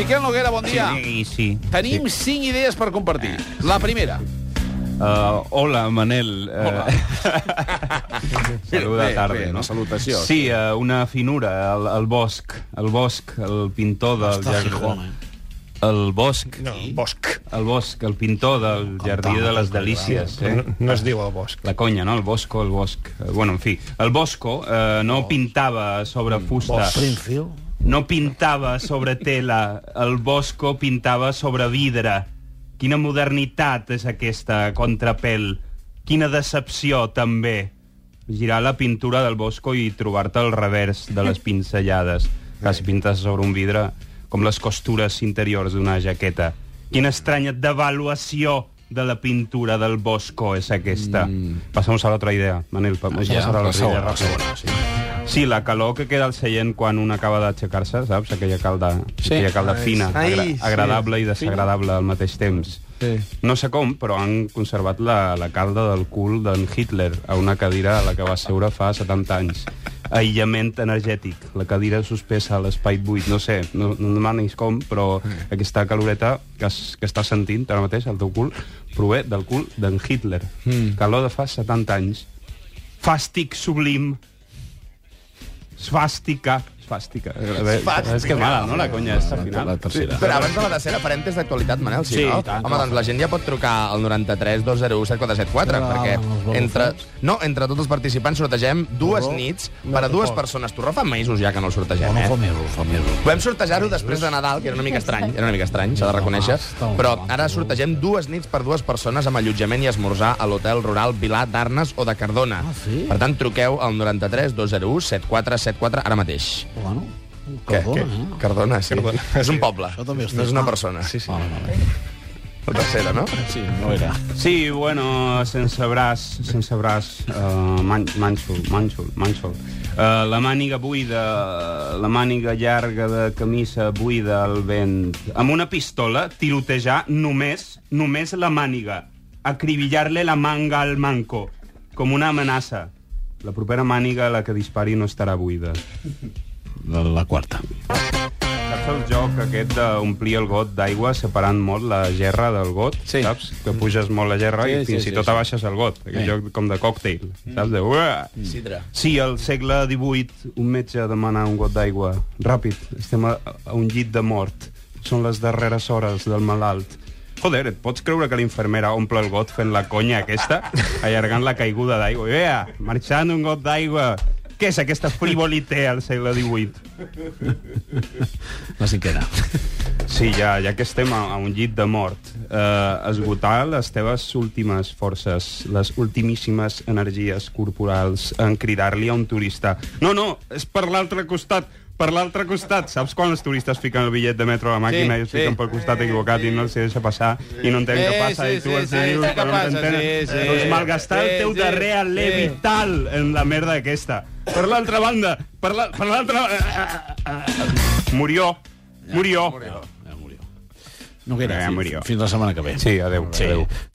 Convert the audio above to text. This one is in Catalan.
Miquel Noguera, bon dia. Sí, sí. Tenim cinc idees per compartir. La primera. Uh, hola, Manel. Uh, Hola. Saluda Bé, tarda, bé, no? salutació. Sí, uh, una finura, el, el bosc. El bosc, el pintor del Està jardí... Gijón, eh? El bosc. No, bosc. El bosc, el pintor del jardí de les delícies. No, Eh? no es diu el bosc. La conya, no? El bosco, el bosc. Bueno, en fi, el bosco eh, no pintava sobre fusta. Springfield. No pintava sobre tela, el Bosco pintava sobre vidre. Quina modernitat és aquesta, contrapèl. Quina decepció, també. Girar la pintura del Bosco i trobar-te al revers de les pinzellades. Clar, si pintes sobre un vidre, com les costures interiors d'una jaqueta. Quina estranya devaluació de la pintura del Bosco és aquesta. Mm. Passamos a l'altra idea, Manel. Vamos Ja, a l'altra idea. la segona, sí. Sí, la calor que queda al seient quan un acaba d'aixecar-se, saps? Aquella calda, Sí. aquella calda Ai, fina, ai, agra sí. agradable i desagradable al mateix temps. Sí. No sé com, però han conservat la, la calda del cul d'en Hitler a una cadira a la que va seure fa 70 anys. Aïllament energètic, la cadira suspesa a l'espai buit, no sé, no, no em demanis com, però aquesta caloreta que, es, que estàs sentint ara mateix al teu cul prové del cul d'en Hitler. Mm. Calor de fa 70 anys. Fàstic sublim. Svàstica. Svàstica. Svàstica. És que mala, no, la conya aquesta La, final. la tercera. Però abans de la tercera farem test d'actualitat, Manel, sí, Sí, no? tant, Home, doncs la gent ja pot trucar al 93 201 7474, Ah, perquè entre, no, entre tots els participants sortegem dues nits No, per a dues persones. Torró fa mesos ja que no el sortegem, No, no fa eh? mesos, fa mesos. Vam sortejar-ho després de Nadal, que era una mica estrany, era una mica estrany, s'ha de reconèixer, però ara sortegem dues nits per dues persones amb allotjament i esmorzar a l'hotel rural Vilà d'Arnes o de Cardona. Ah, sí? Per tant, truqueu al 93 201 7474 ara mateix. Bueno? Cardona, Què? eh? Cardona, sí. Cardona. És un poble, Això també és no és una persona. Sí, sí. Vale, vale. La tercera, no? Sí, no era. Sí, bueno, sense braç, sense braç, uh, man, manxol, manxol, manxol. Uh, la màniga buida, la màniga llarga de camisa buida al vent. Amb una pistola, tirotejar només, només la màniga. Acribillar-le la manga al manco, com una amenaça. La propera màniga, la que dispari, no estarà buida. La, la quarta. Saps el joc aquest d'omplir el got d'aigua separant molt la gerra del got? Sí. Saps? Que puges molt la gerra Sí, i fins sí, i tot sí. abaixes el got. Aquell Sí. joc com de còctel. Saps? De... Uah! Sidra. Sí, al segle XVIII un metge demana un got d'aigua. Ràpid, estem a, a un llit de mort. Són les darreres hores del malalt. Joder, et pots creure que l'infermera omple el got fent la conya aquesta? Allargant la caiguda d'aigua. Vea, marxant un got d'aigua. Què és aquesta frivolité al segle XVIII? La cinquena. Sí, ja, ja que estem a, a un llit de mort, eh, esgotar les teves últimes forces, les ultimíssimes energies corporals en cridar-li a un turista no, no, és per l'altre costat, per l'altre costat. Saps quan els turistes fiquen el bitllet de metro a la màquina Sí, i es fiquen sí. pel costat equivocat i no els deixa passar i no entenen Eh, què passa i tu sí, els sí, dius què no t'entenen. sí, sí. Doncs malgastar el teu sí, darrer alè sí. vital en la merda aquesta. Per l'altra banda, per la- per l'altra... Murió. Murió. Ja murió. Noguera, Ja fins, murió. fins la setmana que ve. Sí, adeu. Sí. adeu.